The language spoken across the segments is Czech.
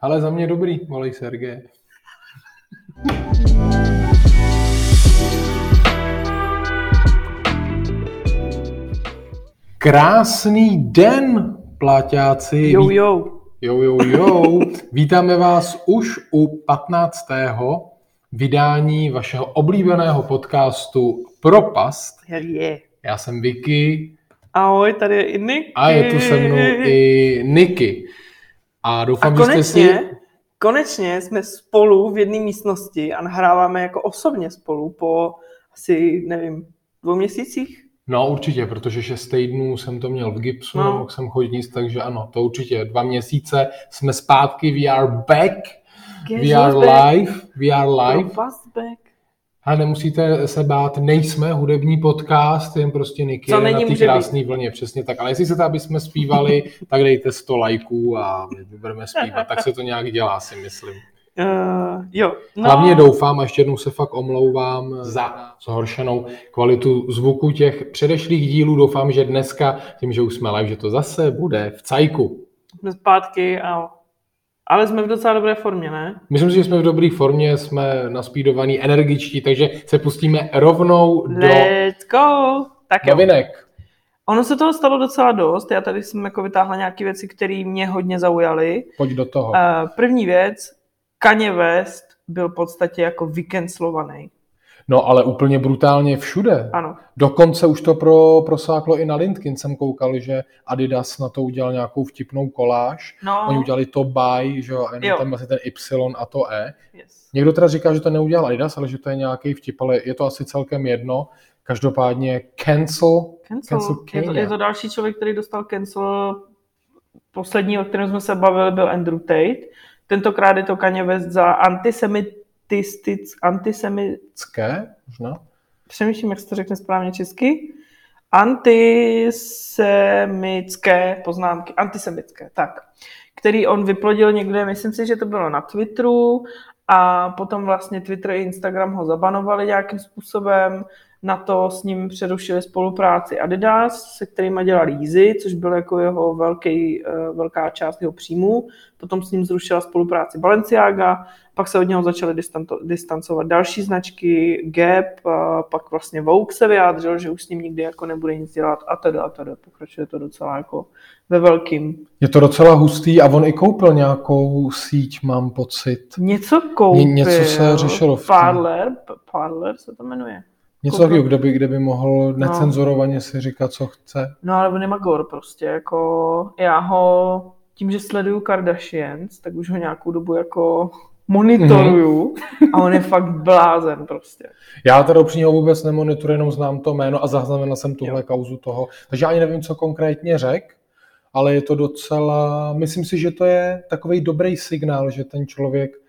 Ale za mě dobrý, volej Sergej. Krásný den, pláťáci. Jo, jo. Jo, jo, jo. Vítáme vás už u 15. vydání vašeho oblíbeného podcastu Propast. Yeah. Já jsem Vicky Ahoj, tady je i Niky. a je tu se mnou i Niky. A doufám, A že jste si... konečně, konečně jsme spolu v jedné místnosti a nahráváme jako osobně spolu po asi, nevím, dvou měsících. No určitě, protože šest týdnů jsem to měl v gipsu, No. nemohl jsem chodit nic, takže ano, to určitě. Dva měsíce jsme zpátky, we are back, we are live, we are live. Back. A nemusíte se bát, nejsme hudební podcast, jen prostě Niky Co je na té krásné vlně, přesně tak. Ale jestli chcete, aby jsme zpívali, tak dejte 100 lajků a my budeme zpívat. Tak se to nějak dělá, si myslím. Uh, jo, no. Hlavně doufám, a ještě jednou se fakt omlouvám za zhoršenou kvalitu zvuku těch předešlých dílů. Doufám, že dneska, tím, že už jsme live, že to zase bude v cajku. Jsme zpátky, a... ale jsme v docela dobré formě, ne? Myslím si, že jsme v dobré formě, jsme naspídovaní, energičtí, takže se pustíme rovnou do Let's go! Tak jo. novinek. Ono se toho stalo docela dost. Já tady jsem jako vytáhla nějaké věci, které mě hodně zaujaly. Pojď do toho. Uh, první věc, Kanye West byl v podstatě jako vykenslovaný. No ale úplně brutálně všude. Ano. Dokonce už to pro, prosáklo i na LinkedIn. Jsem koukal, že Adidas na to udělal nějakou vtipnou koláž. No, Oni udělali to by, že jo, a Jo. jenom tam vlastně ten Y a to E. yes. Někdo teda říká, že to neudělal Adidas, ale že to je nějaký vtip, ale je to asi celkem jedno. Každopádně cancel, Cancel. cancel Je, to, je to další člověk, který dostal cancel. Poslední, o kterém jsme se bavili, byl Andrew Tate. Tentokrát je to Kanye West za antisemitistic, antisemi, Cké, možná? přemýšlím, jak se to řekne správně česky, antisemické poznámky, antisemické, tak, který on vyplodil někde, myslím si, že to bylo na Twitteru a potom vlastně Twitter i Instagram ho zabanovali nějakým způsobem, na to s ním přerušili spolupráci Adidas, se kterými dělal Yeezy, což byl jako jeho velký, eh, velká část jeho příjmu. Potom s ním zrušila spolupráci Balenciaga, pak se od něho začaly distanto, distancovat další značky, Gap, pak vlastně Vogue se vyjádřil, že už s ním nikdy jako nebude nic dělat a teda a teda. Pokračuje to docela jako ve velkým. Je to docela hustý a on i koupil nějakou síť, mám pocit. Něco koupil. Ně- něco se řešilo v. Parler, Parler se to jmenuje. Něco Koupil. takového, kde by, kde by mohl necenzurovaně si říkat, co chce. No ale on je magor prostě, jako já ho, tím, že sleduju Kardashians, tak už ho nějakou dobu jako monitoruju a on je fakt blázen prostě. Já teda upřímně vůbec nemonitoruji, jenom znám to jméno a zaznamenal jsem tuhle kauzu toho. Takže ani nevím, co konkrétně řek, ale je to docela, myslím si, že to je takový dobrý signál, že ten člověk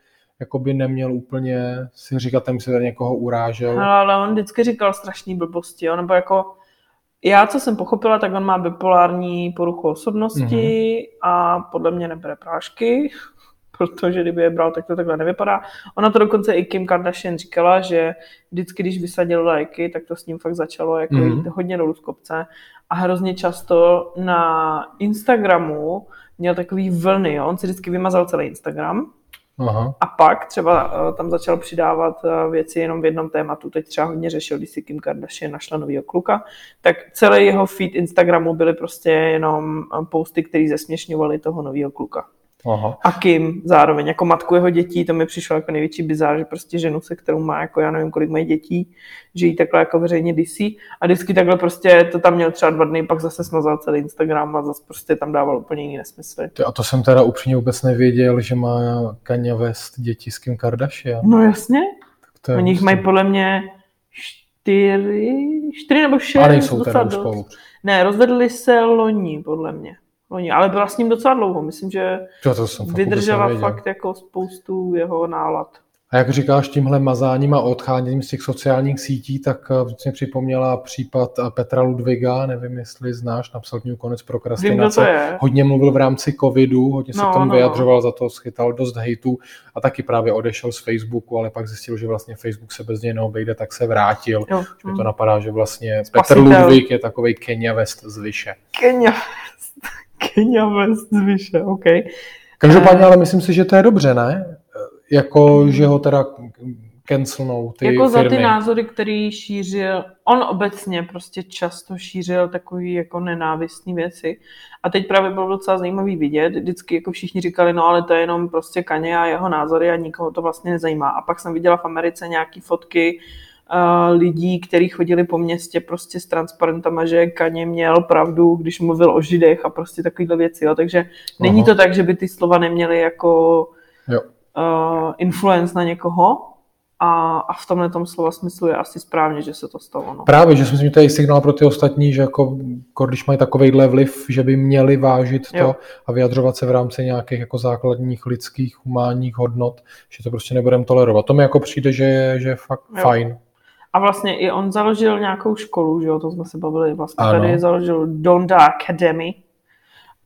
jakoby neměl úplně si říkat, ten si tady někoho urážel. Ale, ale on vždycky říkal strašný blbosti, on nebo jako já, co jsem pochopila, tak on má bipolární poruchu osobnosti Mhm. a podle mě nebere prášky, protože kdyby je bral, tak to takhle nevypadá. Ona to dokonce i Kim Kardashian říkala, že vždycky, když vysadil lajky, tak to s ním fakt začalo jako Mhm. jít hodně dolů z kopce a hrozně často na Instagramu měl takový vlny, jo? on si vždycky vymazal celý Instagram, Aha. a pak třeba eh, tam začal přidávat eh, věci jenom v jednom tématu. Teď třeba hodně řešil, když si Kim Kardashian našla nového kluka, tak celý jeho feed Instagramu byly prostě jenom eh, posty, které zesměšňovaly toho nového kluka. Aha. A Kim zároveň, jako matku jeho dětí, to mi přišlo jako největší bizár, že prostě ženu, se kterou má, jako já nevím, kolik mají dětí, že jí takhle jako veřejně disí a vždycky takhle prostě to tam měl třeba dva dny, pak zase smazal celý Instagram a zase prostě tam dával úplně jiný nesmysly. A to jsem teda upřímně vůbec nevěděl, že má Kanye West děti s Kim Kardashian. No jasně, To je Oni jich hustý. mají podle mě čtyři, čtyři nebo šest. A nejsou teda spolu. Ne, rozvedli se loni, podle mě. Loni, ale byla s ním docela dlouho. Myslím, že To, to jsem fakt vydržela nevěděl. fakt jako spoustu jeho nálad. A jak říkáš, tímhle mazáním a odcháněním z těch sociálních sítí, tak eh, mě připomněla případ eh, Petra Ludviga, nevím, jestli znáš, napsal knihu Konec Vím, prokrastinace. je. Hodně mluvil v rámci covidu, hodně se No, k tomu no, vyjadřoval, za to schytal dost hejtu a taky právě odešel z Facebooku, ale pak zjistil, že vlastně Facebook se bez něj neobejde, tak se vrátil. Jo. Už mi hm. to napadá, že vlastně Petr Spasitel. Ludvík je takový Kenya West z Vyše. Kenya West. Kenya West z Vyše, OK. Každopádně, ale myslím si, že to je dobře, ne? Jako, že ho teda cancelnou ty jako firmy. za ty názory, který šířil, on obecně prostě často šířil takový jako nenávistné věci. A teď právě bylo docela zajímavý vidět, vždycky jako všichni říkali, no ale to je jenom prostě Kaně a jeho názory a nikoho to vlastně nezajímá. A pak jsem viděla v Americe nějaký fotky uh, lidí, kteří chodili po městě prostě s transparentama, že Kaně měl pravdu, když mluvil o židech a prostě takovýhle věci. Jo. Takže není Aha. to tak, že by ty slova neměly jako Jo. uh, influence na někoho, a, a v tomhle tom slova smyslu je asi správně, že se to stalo. No. Právě, že si myslím, že to je signál pro ty ostatní, že jako, když mají takovýhle vliv, že by měli vážit to Jo. a vyjadřovat se v rámci nějakých jako základních lidských, humánních hodnot, že to prostě nebudeme tolerovat. To mi jako přijde, že je, že je fakt Jo. fajn. A vlastně i on založil nějakou školu, že jo, to jsme se bavili, vlastně Ano. tady založil Donda Academy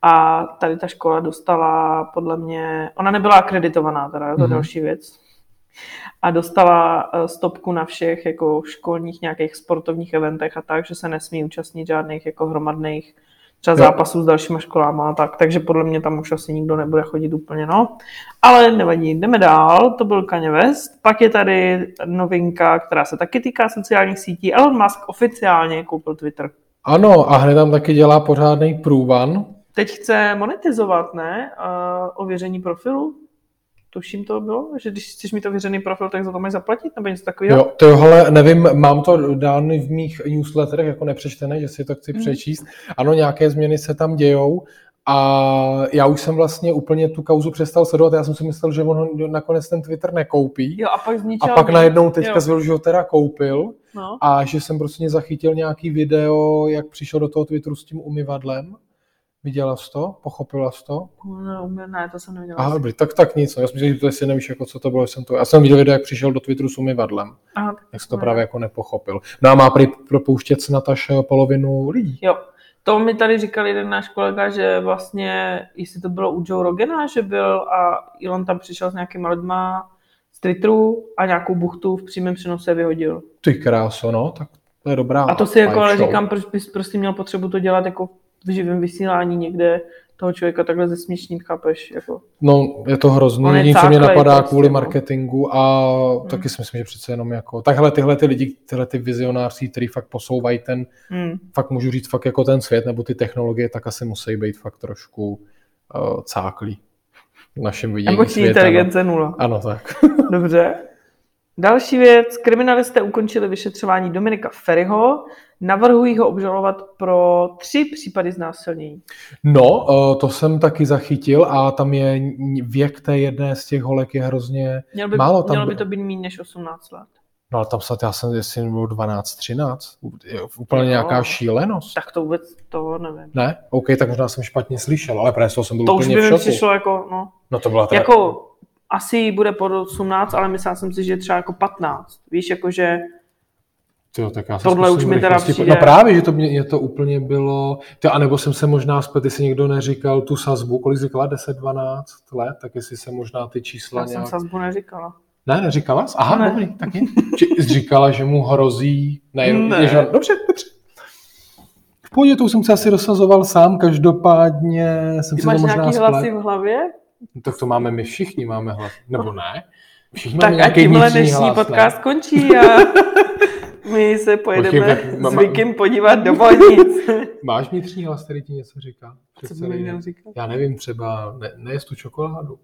a tady ta škola dostala podle mě, ona nebyla akreditovaná teda, to je Mhm. další věc, a dostala eh, stopku na všech jako školních nějakých sportovních eventech a tak, že se nesmí účastnit žádných jako hromadných třeba Jo. zápasů s dalšíma školama a tak, takže podle mě tam už asi nikdo nebude chodit úplně, no. Ale nevadí, jdeme dál, to byl Kanye West, pak je tady novinka, která se taky týká sociálních sítí, Elon Musk oficiálně koupil Twitter. Ano, a hned tam taky dělá pořádný průvan. Teď chce monetizovat, ne? Uh, ověření profilu? Tuším to bylo, že když chceš mít ověřený profil, tak za to máš zaplatit, nebo něco takového? Jo, tohle nevím, mám to dány v mých newsletterech jako nepřečtené, že si to chci Mhm. přečíst. Ano, nějaké změny se tam dějou a já už jsem vlastně úplně tu kauzu přestal sledovat, já jsem si myslel, že on nakonec ten Twitter nekoupí. Jo, a pak A pak najednou teďka zvěděl, že ho teda koupil No. a že jsem prostě zachytil nějaký video, jak přišel do toho Twitteru s tím umyvadlem. Viděla jsi to? Pochopila jsi to? No, ne, ne, to jsem nevěděla. Aha, dobrý, tak, tak nic. No. Já jsem myslel, že to jestli nevíš, jako, co to bylo. Jsem to... Já jsem viděl video, jak přišel do Twitteru s umyvadlem. Aha, tak Jak jsi to jsem právě jako nepochopil. No a má prý propouštět snad až eh, polovinu lidí. Jo, to mi tady říkal jeden náš kolega, že vlastně, jestli to bylo u Joe Rogana, že byl a Elon tam přišel s nějakýma lidma z Twitteru a nějakou buchtu v přímém přenose vyhodil. Ty kráso, no, tak to je dobrá. A to si jako ale show. říkám, proč bys prostě měl potřebu to dělat jako v živém vysílání někde toho člověka takhle zesměšnit, chápeš? Jako. No, je to hrozný. Jediné, co mě napadá prostě, kvůli no. marketingu a taky si myslím, že přece jenom jako... Takhle tyhle ty lidi, tyhle ty vizionáři, kteří fakt posouvají ten, Hmm. fakt můžu říct fakt jako ten svět nebo ty technologie, tak asi musí být fakt trošku uh, cáklí v našem vidění Emoční světa. inteligence nula. No. Ano, tak. Dobře. Další věc. Kriminalisté ukončili vyšetřování Dominika Ferryho. Navrhují ho obžalovat pro tři případy znásilnění. No, uh, to jsem taky zachytil a tam je věk té jedné z těch holek je hrozně Měl by, málo. Tam mělo by to být méně než 18 let. No ale tam snad já jsem, jestli bylo 12, 13, je úplně Jo. nějaká šílenost. Tak to vůbec to nevím. Ne? OK, tak možná jsem špatně slyšel, ale právě jsem byl To už úplně by v mi přišlo jako, no, No to byla teda... jako asi bude pod 18, ale myslel jsem si, že třeba jako 15. Víš, jakože Tyjo, tak já se Tohle už mi teda přijde- No právě, že to mě, mě to úplně bylo... Ty, a nebo jsem se možná zpět, jestli někdo neříkal tu sazbu, kolik jsi říkala, 10-12 let, tak jestli se možná ty čísla já jsem nějak... sazbu neříkala. Ne, neříkala jsi? Aha, Ne. dobrý, taky. Či jsi říkala, že mu hrozí... Ne, Ne. Že... Dobře, dobře. V pohodě, to už jsem se asi dosazoval sám, každopádně jsem Ty se máš to možná nějaký splet. hlasy v hlavě? No, tak to máme my všichni, máme hlas. Nebo ne? Všichni máme Tak a nějaký tímhle vnitřní dnešní hlas, podcast ne? končí a my se pojedeme Počkej, s Vikim podívat do Bojnic. Máš vnitřní hlas, který ti něco říká? Co Přece by mi říkat? Já nevím, třeba ne, nejest tu čokoládu.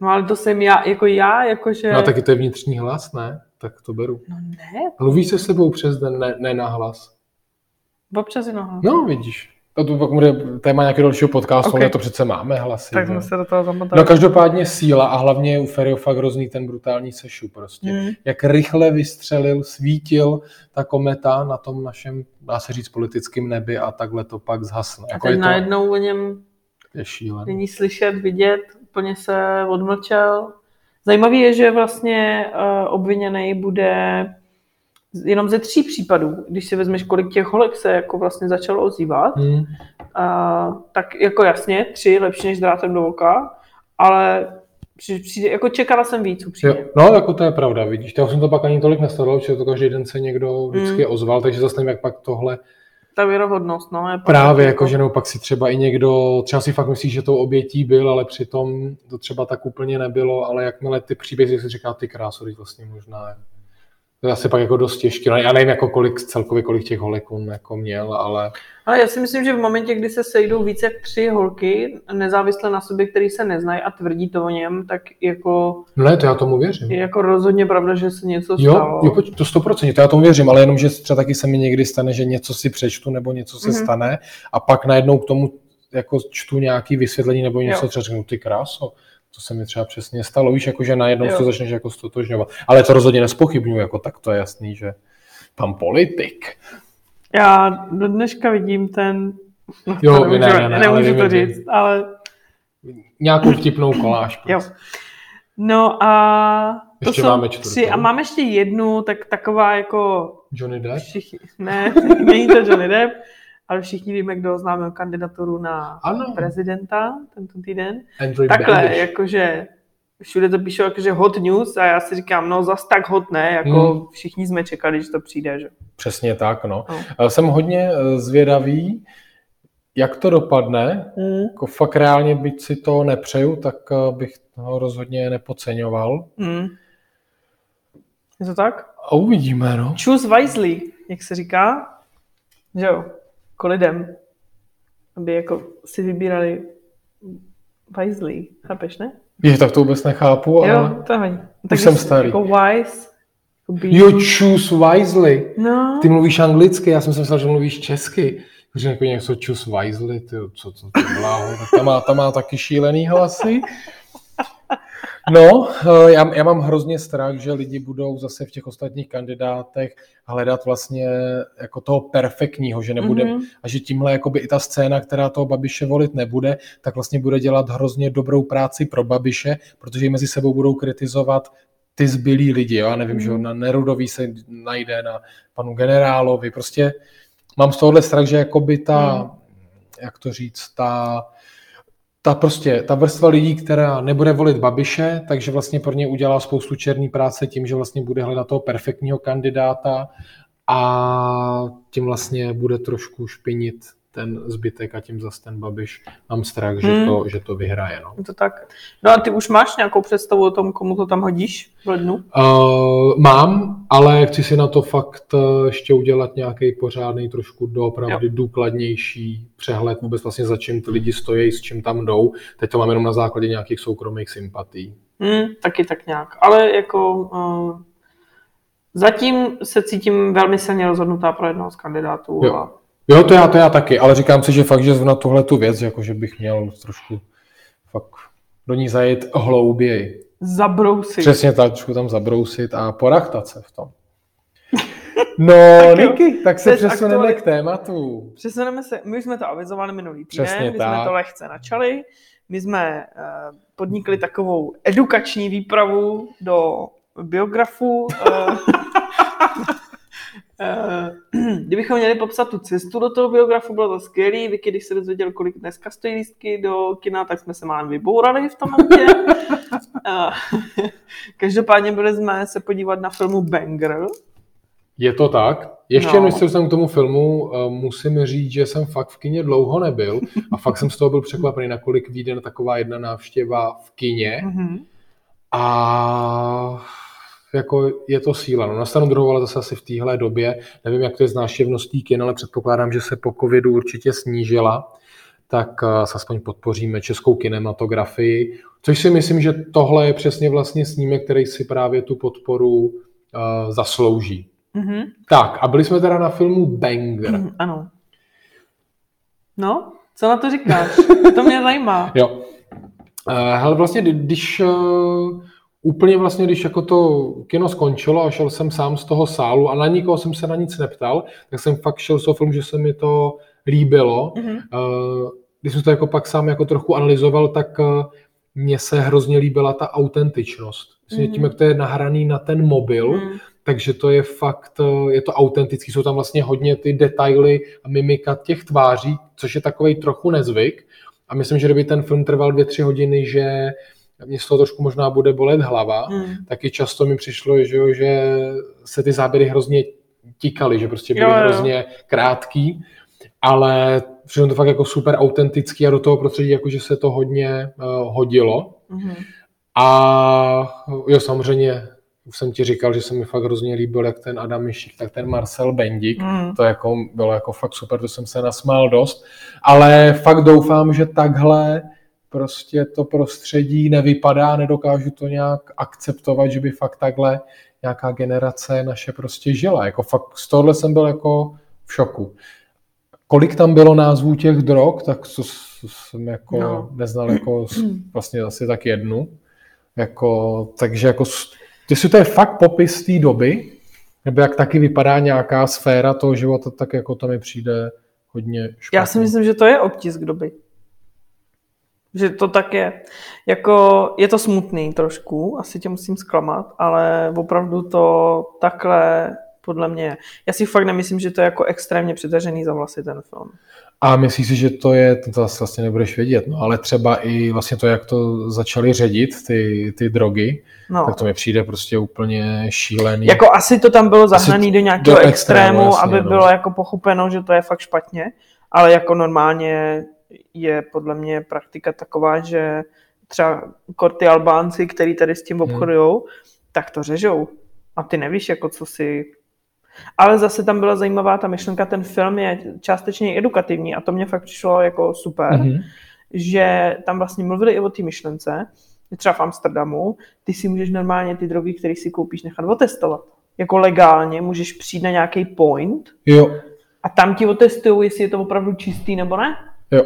No ale to jsem já, jako já, jakože... No taky to je vnitřní hlas, ne? Tak to beru. No ne, Mluvíš se sebou přes den, ne, ne na hlas. občas jenom. No, vidíš. A to pak bude téma nějakého dalšího podcastu, Ok. ale to přece máme hlasy. Tak jsme se do toho zamotali. No každopádně síla a hlavně je u Ferio fakt hrozný ten brutální sešu prostě. Hmm. Jak rychle vystřelil, svítil ta kometa na tom našem, dá se říct, politickém nebi a takhle to pak zhasne. A Jako teď je to najednou o něm je není slyšet, vidět, úplně se odmlčel. Zajímavý je, že vlastně uh, obviněný bude jenom ze tří případů, když si vezmeš, kolik těch holek se jako vlastně začalo ozývat, Hmm. uh, tak jako jasně, tři lepší než drátem do oka, ale při- přijde, jako čekala jsem víc Jo, upřímně. no, jako to je pravda, vidíš. Já jsem to pak ani tolik nesledoval, že to každý den se někdo vždycky Mm. ozval, takže zase nevím, jak pak tohle ta věrohodnost, no. Je Právě, jako, že nebo pak si třeba i někdo, třeba si fakt myslí, že tou obětí byl, ale přitom to třeba tak úplně nebylo, ale jakmile ty příběhy si říká, ty krásu, vlastně možná to asi pak jako dost těžké. No, já nevím, jako kolik celkově, kolik těch holek on jako měl, ale... Ale já si myslím, že v momentě, kdy se sejdou více jak tři holky, nezávisle na sobě, který se neznají a tvrdí to o něm, tak jako... No ne, to já tomu věřím. Je jako rozhodně pravda, že se něco jo, stalo. Jo, to 100%, to já tomu věřím, ale jenom, že třeba taky se mi někdy stane, že něco si přečtu nebo něco se mm-hmm. stane a pak najednou k tomu jako čtu nějaký vysvětlení nebo něco, jo. třeba řeknu, ty kráso, to se mi třeba přesně stalo, víš, jako že najednou se začneš jako stotožňovat. Ale to rozhodně nespochybnuju, jako tak to je jasný, že pan politik. Já do dneška vidím ten... No, jo, nemůžu, ne, ne, ne, nemůžu to říct, ale... Nějakou vtipnou koláž. Jo. No a... To ještě jsou máme čtvrtou. Tři, a máme ještě jednu, tak taková jako... Johnny Depp? Všichni, ne, není to Johnny Depp ale všichni víme, kdo známe kandidaturu na ano. prezidenta tento týden. Andrew Takhle, Bandish. jakože všude to píšou jakože hot news a já si říkám, no zas tak hot ne, jako hmm. všichni jsme čekali, že to přijde, že? Přesně tak, no. no. Jsem hodně eh, zvědavý, jak to dopadne. Hmm. Jako fakt reálně, byť si to nepřeju, tak eh, bych ho rozhodně nepodceňoval. Hmm. Je to tak? A uvidíme, no. Choose wisely, jak se říká. Že jo? Jako lidem, aby jako si vybírali wisely, chápeš, ne? Je, tak to vůbec nechápu, ale jo, to je tak jsem starý. Jako wise, jako be... You choose wisely. No. Ty mluvíš anglicky, já jsem si myslel, že mluvíš česky. Že jako něco choose wisely, ty, co, co to bláho, ta má, ta má taky šílený hlasy. No, eh, já, já mám hrozně strach, že lidi budou zase v těch ostatních kandidátech hledat vlastně jako toho perfektního, že nebude, mm-hmm. a že tímhle jakoby i ta scéna, která toho Babiše volit nebude, tak vlastně bude dělat hrozně dobrou práci pro Babiše, protože mezi sebou budou kritizovat ty zbylí lidi, jo? já nevím, mm-hmm. že na Nerudový se najde, na panu generálovi, prostě mám z tohohle strach, že jakoby ta, mm. jak to říct, ta ta prostě, ta vrstva lidí, která nebude volit Babiše, takže vlastně pro ně udělá spoustu černý práce tím, že vlastně bude hledat toho perfektního kandidáta a tím vlastně bude trošku špinit ten zbytek a tím zase ten Babiš mám strach, hmm. že, to, že to vyhraje. No. To tak. No a ty už máš nějakou představu o tom, komu to tam hodíš v lednu? Uh, mám, ale chci si na to fakt eh, ještě udělat nějaký pořádný, trošku doopravdy jo. důkladnější přehled vůbec vlastně za čím ty lidi stojí, s čím tam jdou. Teď to mám jenom na základě nějakých soukromých sympatí. Hmm, taky tak nějak. Ale jako uh, zatím se cítím velmi silně rozhodnutá pro jednoho z kandidátů. Jo. A Jo, to já, to já taky, ale říkám si, že fakt, že na tuhle tu věc, jako že bych měl trošku fakt do ní zajet hlouběji. Zabrousit. Přesně tak, trošku tam zabrousit a porachtat se v tom. No, tak Niky, tak se přesuneme aktuali... k tématu. Přesuneme se, my jsme to avizovali minulý týden, Přesně my tak. jsme to lehce načali. My jsme uh, podnikli takovou edukační výpravu do biografu. Uh, kdybychom měli popsat tu cestu do toho biografu, bylo to skvělý. Vicky, když se dozvěděl, kolik dneska stojí lístky do kina, tak jsme se málem vybourali v tom momentě. Eh, každopádně byli jsme se podívat na filmu Banger. Je to tak. Ještě no. než se k tomu filmu, eh, musím říct, že jsem fakt v kině dlouho nebyl a fakt jsem z toho byl překvapený, nakolik vyjde taková jedna návštěva v kině. Mm-hmm. A jako je to síla. No, na stranu druhou, ale zase asi v téhle době, nevím, jak to je z návštěvností kin, ale předpokládám, že se po covidu určitě snížila, tak uh, aspoň podpoříme českou kinematografii, což si myslím, že tohle je přesně vlastně snímek, který si právě tu podporu uh, zaslouží. Mm-hmm. Tak, a byli jsme teda na filmu Banger. Mm, ano. No, co na to říkáš? to mě zajímá. Jo. Uh, hele, vlastně, když uh, úplně vlastně, když jako to kino skončilo a šel jsem sám z toho sálu a na nikoho jsem se na nic neptal, tak jsem fakt šel z toho filmu, že se mi to líbilo. Mm-hmm. Když jsem to jako pak sám jako trochu analyzoval, tak eh, mně se hrozně líbila ta autentičnost. Myslím, mm-hmm. tím, jak to je nahraný na ten mobil, mm. takže to je fakt, eh, je to autentický, jsou tam vlastně hodně ty detaily a mimika těch tváří, což je takový trochu nezvyk. A myslím, že kdyby ten film trval dvě, tři hodiny, že mě z toho trošku možná bude bolet hlava, hmm. taky často mi přišlo, že, jo, že se ty záběry hrozně tikaly, že prostě byly jo, jo. hrozně krátký. ale všechno to fakt jako super autentický a do toho prostředí jakože se to hodně uh, hodilo. Mm-hmm. A jo, samozřejmě už jsem ti říkal, že se mi fakt hrozně líbil, jak ten Adam Mišik, tak ten Marcel Bendik. Mm. To jako, bylo jako fakt super, to jsem se nasmál dost. Ale fakt doufám, že takhle prostě to prostředí nevypadá, nedokážu to nějak akceptovat, že by fakt takhle nějaká generace naše prostě žila. Jako fakt z tohohle jsem byl jako v šoku. Kolik tam bylo názvů těch drog, tak to jsem jako no. neznal jako vlastně asi tak jednu. Jako, takže jako, jestli to je fakt popis té doby, nebo jak taky vypadá nějaká sféra toho života, tak jako to mi přijde hodně špatný. Já si myslím, že to je obtisk doby. Že to tak je. Jako, je to smutný trošku, asi tě musím zklamat, ale opravdu to takhle podle mě. Já si fakt nemyslím, že to je jako extrémně přitažený za vlasy ten film. A myslíš si, že to je, to zase vlastně nebudeš vědět, no, ale třeba i vlastně to, jak to začali ředit, ty, ty drogy, no. tak to mi přijde prostě úplně šílený. Jako asi to tam bylo zahnaný do nějakého do extrému, extrému jasně, aby no. bylo jako pochopeno, že to je fakt špatně, ale jako normálně je podle mě praktika taková, že třeba korty Albánci, který tady s tím obchodují, hmm. tak to řežou. A ty nevíš, jako co si ale zase tam byla zajímavá ta myšlenka, ten film je částečně edukativní a to mě fakt přišlo jako super, mm-hmm. že tam vlastně mluvili i o té myšlence, třeba v Amsterdamu, ty si můžeš normálně ty drogy, které si koupíš, nechat otestovat. Jako legálně můžeš přijít na nějaký point jo. a tam ti otestují, jestli je to opravdu čistý nebo ne. Jo.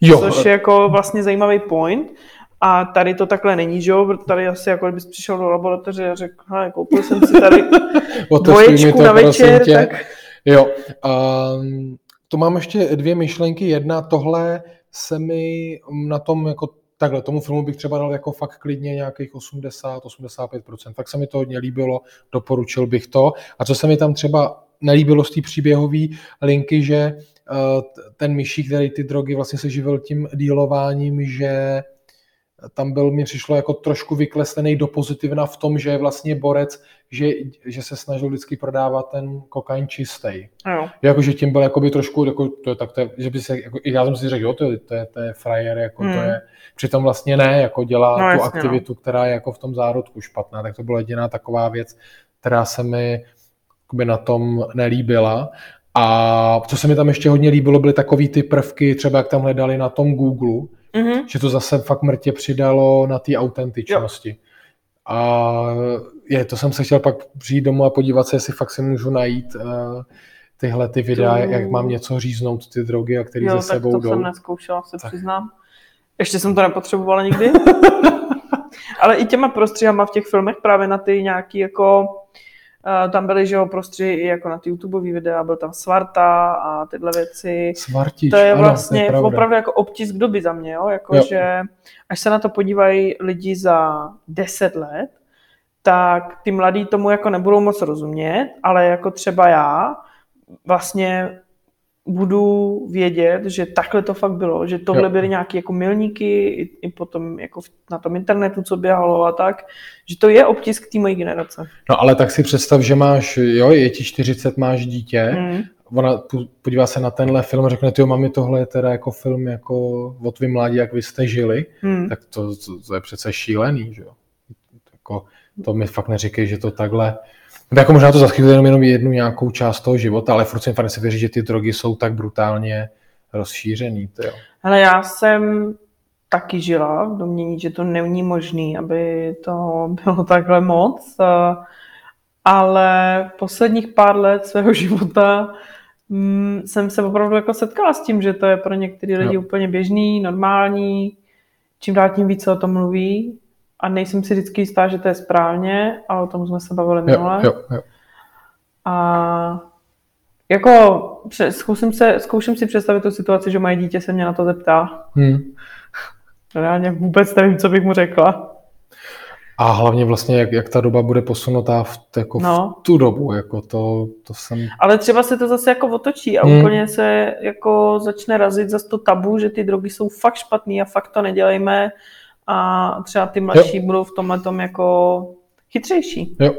Jo. Což je jako vlastně zajímavý point. A tady to takhle není, že jo? Tady asi jako kdybys přišel do laboratoře a řekl, hele, koupil jsem si tady dvoječku na večer, tak... Jo, um, tu mám ještě dvě myšlenky. Jedna, tohle se mi na tom jako takhle, tomu filmu bych třeba dal jako fakt klidně nějakých 80-85%. Fakt se mi to hodně líbilo, doporučil bych to. A co se mi tam třeba nelíbilo z té příběhové linky, že uh, ten myší, který ty drogy vlastně se živil tím dílováním, že tam byl, mi přišlo jako trošku vykleslený do pozitivna v tom, že je vlastně borec, že, že se snažil vždycky prodávat ten kokain čistý. Jako, že tím byl jakoby trošku, jako, to je, tak to je, že by se, jako, já jsem si řekl, jo, to je, to je, to je frajer, jako hmm. to je, přitom vlastně ne, jako dělá no, tu jasně, no. aktivitu, no. která je jako v tom zárodku špatná, tak to byla jediná taková věc, která se mi jakoby na tom nelíbila. A co se mi tam ještě hodně líbilo, byly takové ty prvky, třeba jak tam hledali na tom Google, mm-hmm. že to zase fakt mrtě přidalo na té autentičnosti. Jo. A je, to jsem se chtěl pak přijít domů a podívat se, jestli fakt si můžu najít uh, tyhle ty videa, to... jak mám něco říznout, ty drogy, a které ze sebou to jdou. to jsem neskoušela, se tak. přiznám. Ještě jsem to nepotřebovala nikdy. Ale i těma prostřihama v těch filmech právě na ty nějaký jako tam byly, že jo, prostři i jako na ty YouTube videa, byl tam Svarta a tyhle věci. Svartič, to je vlastně ano, to je opravdu jako obtisk doby za mě, jo, jako jo. že až se na to podívají lidi za 10 let, tak ty mladí tomu jako nebudou moc rozumět, ale jako třeba já vlastně budu vědět, že takhle to fakt bylo, že tohle jo. byly nějaké jako milníky i, i potom jako na tom internetu, co běhalo a tak, že to je obtisk té mojí generace. No ale tak si představ, že máš, jo, je ti 40, máš dítě, mm. ona podívá se na tenhle film a řekne, ty mami, tohle je teda jako film jako o tvým mládí, jak vy jste žili, mm. tak to, to, to, je přece šílený, že jo. Jako, to mi fakt neříkej, že to takhle jako možná to zachytuje jenom, jenom jednu nějakou část toho života, ale furt jsem fakt si věří, že ty drogy jsou tak brutálně rozšířený. To jo. Hele, já jsem taky žila v domění, že to není možné, aby to bylo takhle moc, ale posledních pár let svého života mm, jsem se opravdu jako setkala s tím, že to je pro některé lidi jo. úplně běžný, normální, čím dál tím více o tom mluví a nejsem si vždycky jistá, že to je správně, ale o tom jsme se bavili minule. Jo, jo, jo. A jako zkusím, se, zkouším si představit tu situaci, že moje dítě se mě na to zeptá. Hmm. Reálně vůbec nevím, co bych mu řekla. A hlavně vlastně, jak, jak ta doba bude posunutá v, jako no. v tu dobu, jako to, to jsem... Ale třeba se to zase jako otočí a hmm. úplně se jako začne razit zase to tabu, že ty drogy jsou fakt špatný a fakt to nedělejme a třeba ty mladší jo. budou v tomhle tom jako chytřejší. Jo,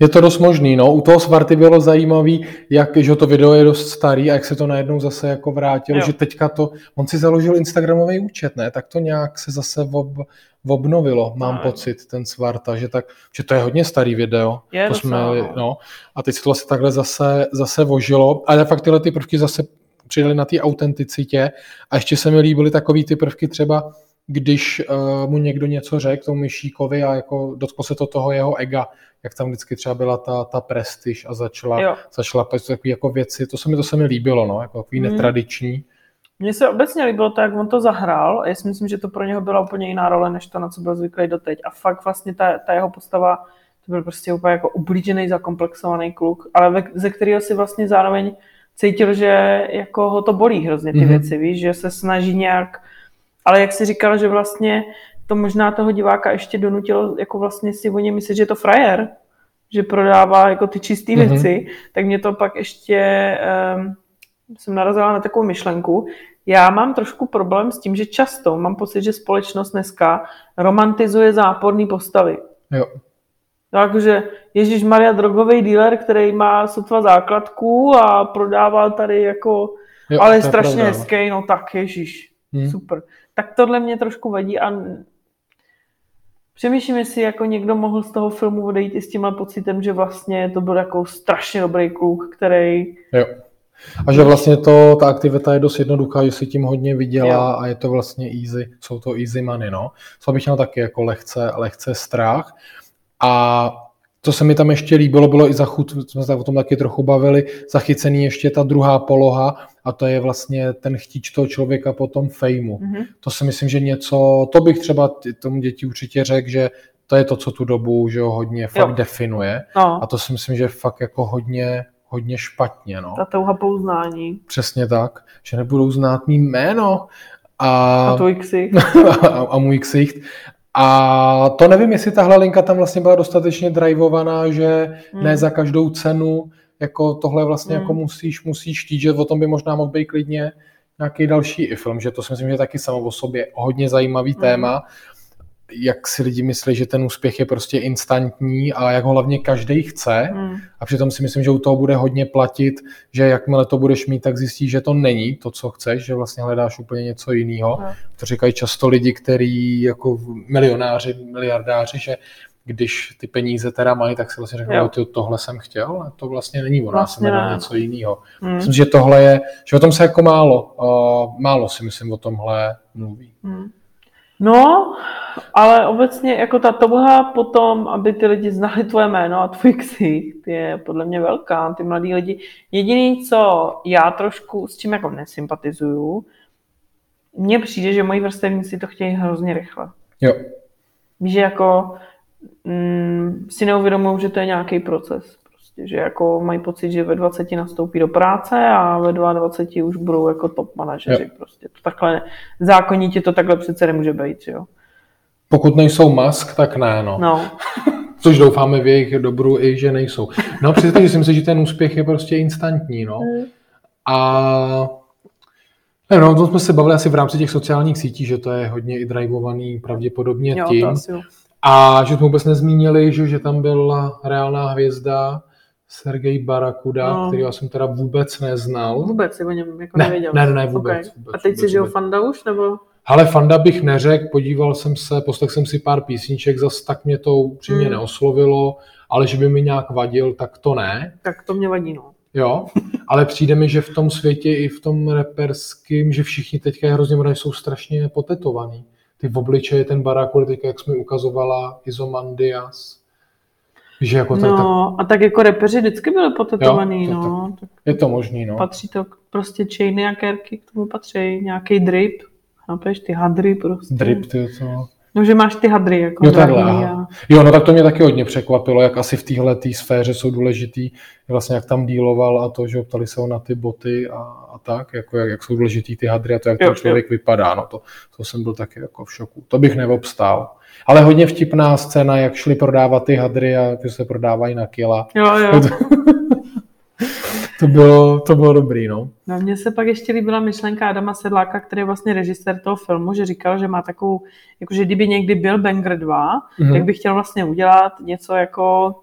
je to dost možný, no. U toho Svarty bylo zajímavý, jak, že to video je dost starý a jak se to najednou zase jako vrátilo, jo. že teďka to, on si založil Instagramový účet, ne, tak to nějak se zase ob, obnovilo, mám no. pocit, ten Svarta, že, tak, že to je hodně starý video. Je to jsme, no. no. A teď se to vlastně takhle zase, zase vožilo, ale fakt tyhle ty prvky zase přidali na té autenticitě a ještě se mi líbily takový ty prvky třeba, když uh, mu někdo něco řekl tomu myšíkovi a jako dotklo se to toho jeho ega, jak tam vždycky třeba byla ta, ta prestiž a začala, jo. začala takové jako věci, to se mi, to se mi líbilo, no, jako takový hmm. netradiční. Mně se obecně líbilo to, jak on to zahrál. Já si myslím, že to pro něho byla úplně jiná role, než to, na co byl zvyklý doteď. A fakt vlastně ta, ta jeho postava, to byl prostě úplně jako ublížený, zakomplexovaný kluk, ale ve, ze kterého si vlastně zároveň cítil, že jako ho to bolí hrozně ty mm-hmm. věci, víš, že se snaží nějak ale jak si říkal, že vlastně to možná toho diváka ještě donutilo jako vlastně si o něm myslet, že je to frajer, že prodává jako ty čisté mm-hmm. věci, tak mě to pak ještě um, jsem narazila na takovou myšlenku. Já mám trošku problém s tím, že často mám pocit, že společnost dneska romantizuje záporné postavy. Jo. Takže Ježíš Maria drogový dealer, který má sotva základku a prodává tady jako, jo, ale je strašně hezký, no tak Ježíš, hmm. super tak tohle mě trošku vadí a přemýšlím, jestli jako někdo mohl z toho filmu odejít i s tímhle pocitem, že vlastně to byl jako strašně dobrý kluk, který... Jo. A že vlastně to, ta aktivita je dost jednoduchá, že si tím hodně vydělá jo. a je to vlastně easy, jsou to easy money, no. Co bych měl taky jako lehce, lehce strach. A co se mi tam ještě líbilo, bylo i zachyt, jsme se o tom taky trochu bavili, zachycený ještě ta druhá poloha a to je vlastně ten chtíč toho člověka po tom fejmu. Mm-hmm. To si myslím, že něco, to bych třeba tomu děti určitě řekl, že to je to, co tu dobu že ho hodně fakt jo. definuje. No. A to si myslím, že je fakt jako hodně, hodně špatně. No. Ta touha pouznání. Přesně tak, že nebudou znát mý jméno. A, a tvůj ksicht. a, a můj ksicht. A to nevím, jestli tahle linka tam vlastně byla dostatečně drivovaná, že hmm. ne za každou cenu jako tohle vlastně hmm. jako musíš, musíš štít, že o tom by možná mohl být klidně nějaký další i film, že to si myslím, že je taky samo o sobě hodně zajímavý hmm. téma jak si lidi myslí, že ten úspěch je prostě instantní a jak ho hlavně každý chce. Hmm. A přitom si myslím, že u toho bude hodně platit, že jakmile to budeš mít, tak zjistíš, že to není to, co chceš, že vlastně hledáš úplně něco jiného. Hmm. To říkají často lidi, kteří jako milionáři, miliardáři, že když ty peníze teda mají, tak si vlastně řeknou, že tohle jsem chtěl, ale to vlastně není ono, vlastně jsem něco jiného. Hmm. Myslím, že tohle je, že o tom se jako málo, uh, málo si myslím o tomhle mluví. Hmm. No, ale obecně jako ta touha potom, aby ty lidi znali tvoje jméno a tvůj ksicht, je podle mě velká. Ty mladí lidi. Jediný, co já trošku s čím jako nesympatizuju, mně přijde, že moji vrstevníci to chtějí hrozně rychle. Jo. Víš, že jako mm, si neuvědomují, že to je nějaký proces. Prostě, že jako mají pocit, že ve 20 nastoupí do práce a ve 22 už budou jako top manažeři. Jo. Prostě to takhle, zákonitě to takhle přece nemůže být, jo. Pokud nejsou mask, tak ne, no. no. Což doufáme v jejich dobru i, že nejsou. No přesně, že si myslím, že ten úspěch je prostě instantní, no. Mm. A ne, no, to jsme se bavili asi v rámci těch sociálních sítí, že to je hodně i drivovaný pravděpodobně jo, tím. A že jsme vůbec nezmínili, že, že tam byla reálná hvězda, Sergej Barakuda, no. který já jsem teda vůbec neznal. Vůbec si o něm jako ne, nevěděl. Ne, ne, ne, vůbec, okay. vůbec. A teď vůbec, si žil Fanda už, nebo? Ale Fanda bych neřekl, podíval jsem se, poslech jsem si pár písniček, zas tak mě to upřímně hmm. neoslovilo, ale že by mi nějak vadil, tak to ne. Tak to mě vadí, no. Jo, ale přijde mi, že v tom světě i v tom reperském, že všichni teďka hrozně možná jsou strašně potetovaný. Ty v obličeji, ten Barakuda, teďka, jak jsme ukazovala, Izomandias, že jako no, tak... a tak jako repeři vždycky byli potetovaný, jo, no. Tak je to možný, no. Patří to prostě chainy a kerky, k tomu patří nějaký drip, chápeš, ty hadry prostě. Drip, ty to... No, že máš ty hadry, jako jo, takhle, a... Jo, no tak to mě taky hodně překvapilo, jak asi v téhle tý sféře jsou důležitý, vlastně jak tam díloval a to, že ptali se ho na ty boty a, a tak, jako jak, jak jsou důležitý ty hadry a to, jak jo, ten člověk jo. vypadá, no to, to jsem byl taky jako v šoku. To bych neobstál. Ale hodně vtipná scéna, jak šli prodávat ty hadry a ty se prodávají na kila. Jo, jo. To bylo, to bylo dobrý, no. No mně se pak ještě líbila myšlenka Adama Sedláka, který je vlastně režisér toho filmu, že říkal, že má takovou, jakože kdyby někdy byl Banger 2, mm-hmm. tak by chtěl vlastně udělat něco jako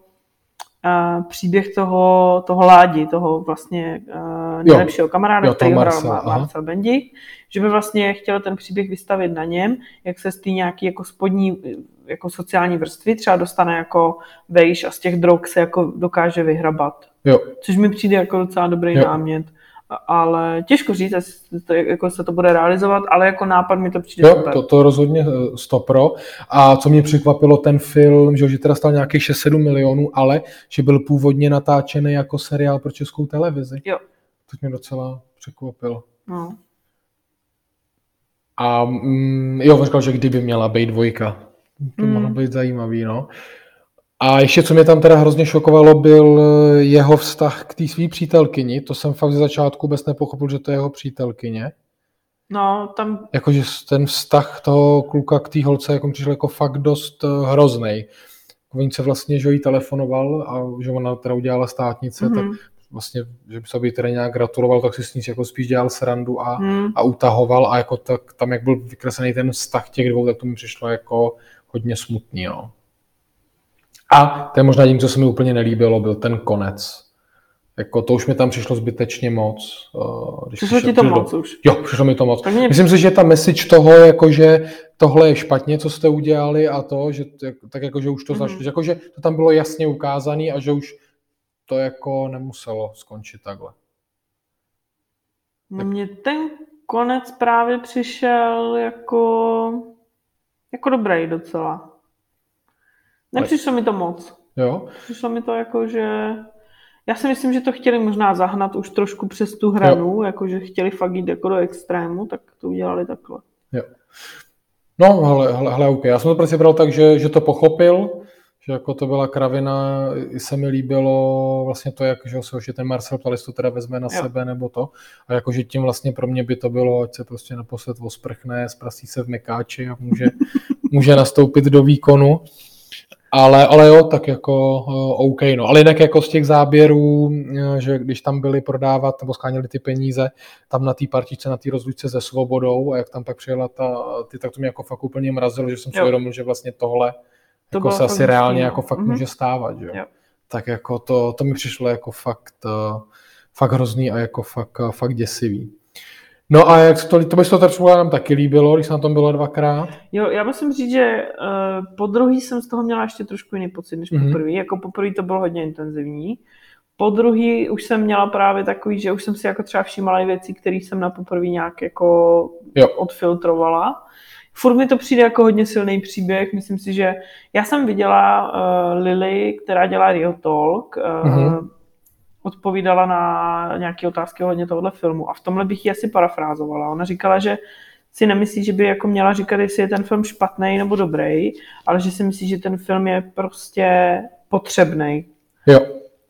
uh, příběh toho, toho Ládi, toho vlastně uh, nejlepšího jo. kamaráda, jo, který hrál Marcel, Marcel Bendik, že by vlastně chtěl ten příběh vystavit na něm, jak se z té nějaký jako spodní jako sociální vrstvy třeba dostane jako vejš a z těch drog se jako dokáže vyhrabat. Jo. Což mi přijde jako docela dobrý jo. námět. Ale těžko říct, jako se to bude realizovat, ale jako nápad mi to přijde jo, super. To, to rozhodně eh, stopro. A co mě překvapilo, ten film, že, že teda stal nějakých 6-7 milionů, ale že byl původně natáčený jako seriál pro českou televizi. Jo. To mě docela překvapilo. No. A mm, jo, říkal, že kdyby měla být dvojka. To mm. mohlo být zajímavý, no. A ještě, co mě tam teda hrozně šokovalo, byl jeho vztah k té své přítelkyni. To jsem fakt ze začátku vůbec nepochopil, že to je jeho přítelkyně. No, tam... Jakože ten vztah toho kluka k té holce jako přišel jako fakt dost eh, hrozný. Oni se vlastně, že jí telefonoval a že ona teda udělala státnice, mm-hmm. tak vlastně, že by se by teda nějak gratuloval, tak si s ní jako spíš dělal srandu a, mm. a utahoval a jako tak, tam, jak byl vykreslený ten vztah těch dvou, tak to mi přišlo jako hodně smutný, no. A to je možná tím, co se mi úplně nelíbilo, byl ten konec. Jako to už mi tam přišlo zbytečně moc. Eh, když přišlo ti to moc do... už? Jo, přišlo mi to moc. mě... Myslím si, že ta message toho, jako že tohle je špatně, co jste udělali a to, že tak jako, že už to mm-hmm. zašlo, jako, že to tam bylo jasně ukázané a že už to jako nemuselo skončit takhle. Tak... Mně ten konec právě přišel jako, jako dobrý docela. Nepřišlo mi to moc. Jo? Přišlo mi to jako, že... Já si myslím, že to chtěli možná zahnat už trošku přes tu hranu, jako že chtěli fakt jít jako do extrému, tak to udělali takhle. Jo. No, hele, hele, hele OK. Já jsem to prostě bral tak, že, že to pochopil, že jako to byla kravina, i se mi líbilo vlastně to, jak že, že ten Marcel Ptalis to teda vezme na jo. sebe nebo to. A jakože tím vlastně pro mě by to bylo, ať se prostě naposled osprchne, zprasí se v mekáči a může, může nastoupit do výkonu. Ale, ale jo, tak jako uh, OK, no. Ale jinak jako z těch záběrů, eh, že když tam byli prodávat nebo skáněli ty peníze, tam na té partičce, na té rozlučce se svobodou a jak tam pak přijela ta, ty, tak to mě jako fakt úplně mrazilo, že jsem si uvědomil, že vlastně tohle to jako se asi reálně jako fakt mm-hmm. může stávat, že jo. Tak jako to, to mi přišlo jako fakt, uh, fakt hrozný a jako fakt, fakt děsivý. No a jak to, to by se to třeba nám taky líbilo, když na tom bylo dvakrát? Jo, já musím říct, že uh, po druhý jsem z toho měla ještě trošku jiný pocit než mm-hmm. po prvý. Jako po prvý to bylo hodně intenzivní. Po druhý už jsem měla právě takový, že už jsem si jako třeba všímala i věci, které jsem na poprvé nějak jako jo. odfiltrovala. Furt mi to přijde jako hodně silný příběh. Myslím si, že já jsem viděla uh, Lily, která dělá Rio Talk, uh, mm-hmm odpovídala na nějaké otázky ohledně tohohle filmu. A v tomhle bych ji asi parafrázovala. Ona říkala, že si nemyslí, že by jako měla říkat, jestli je ten film špatný nebo dobrý, ale že si myslí, že ten film je prostě potřebný. Jo.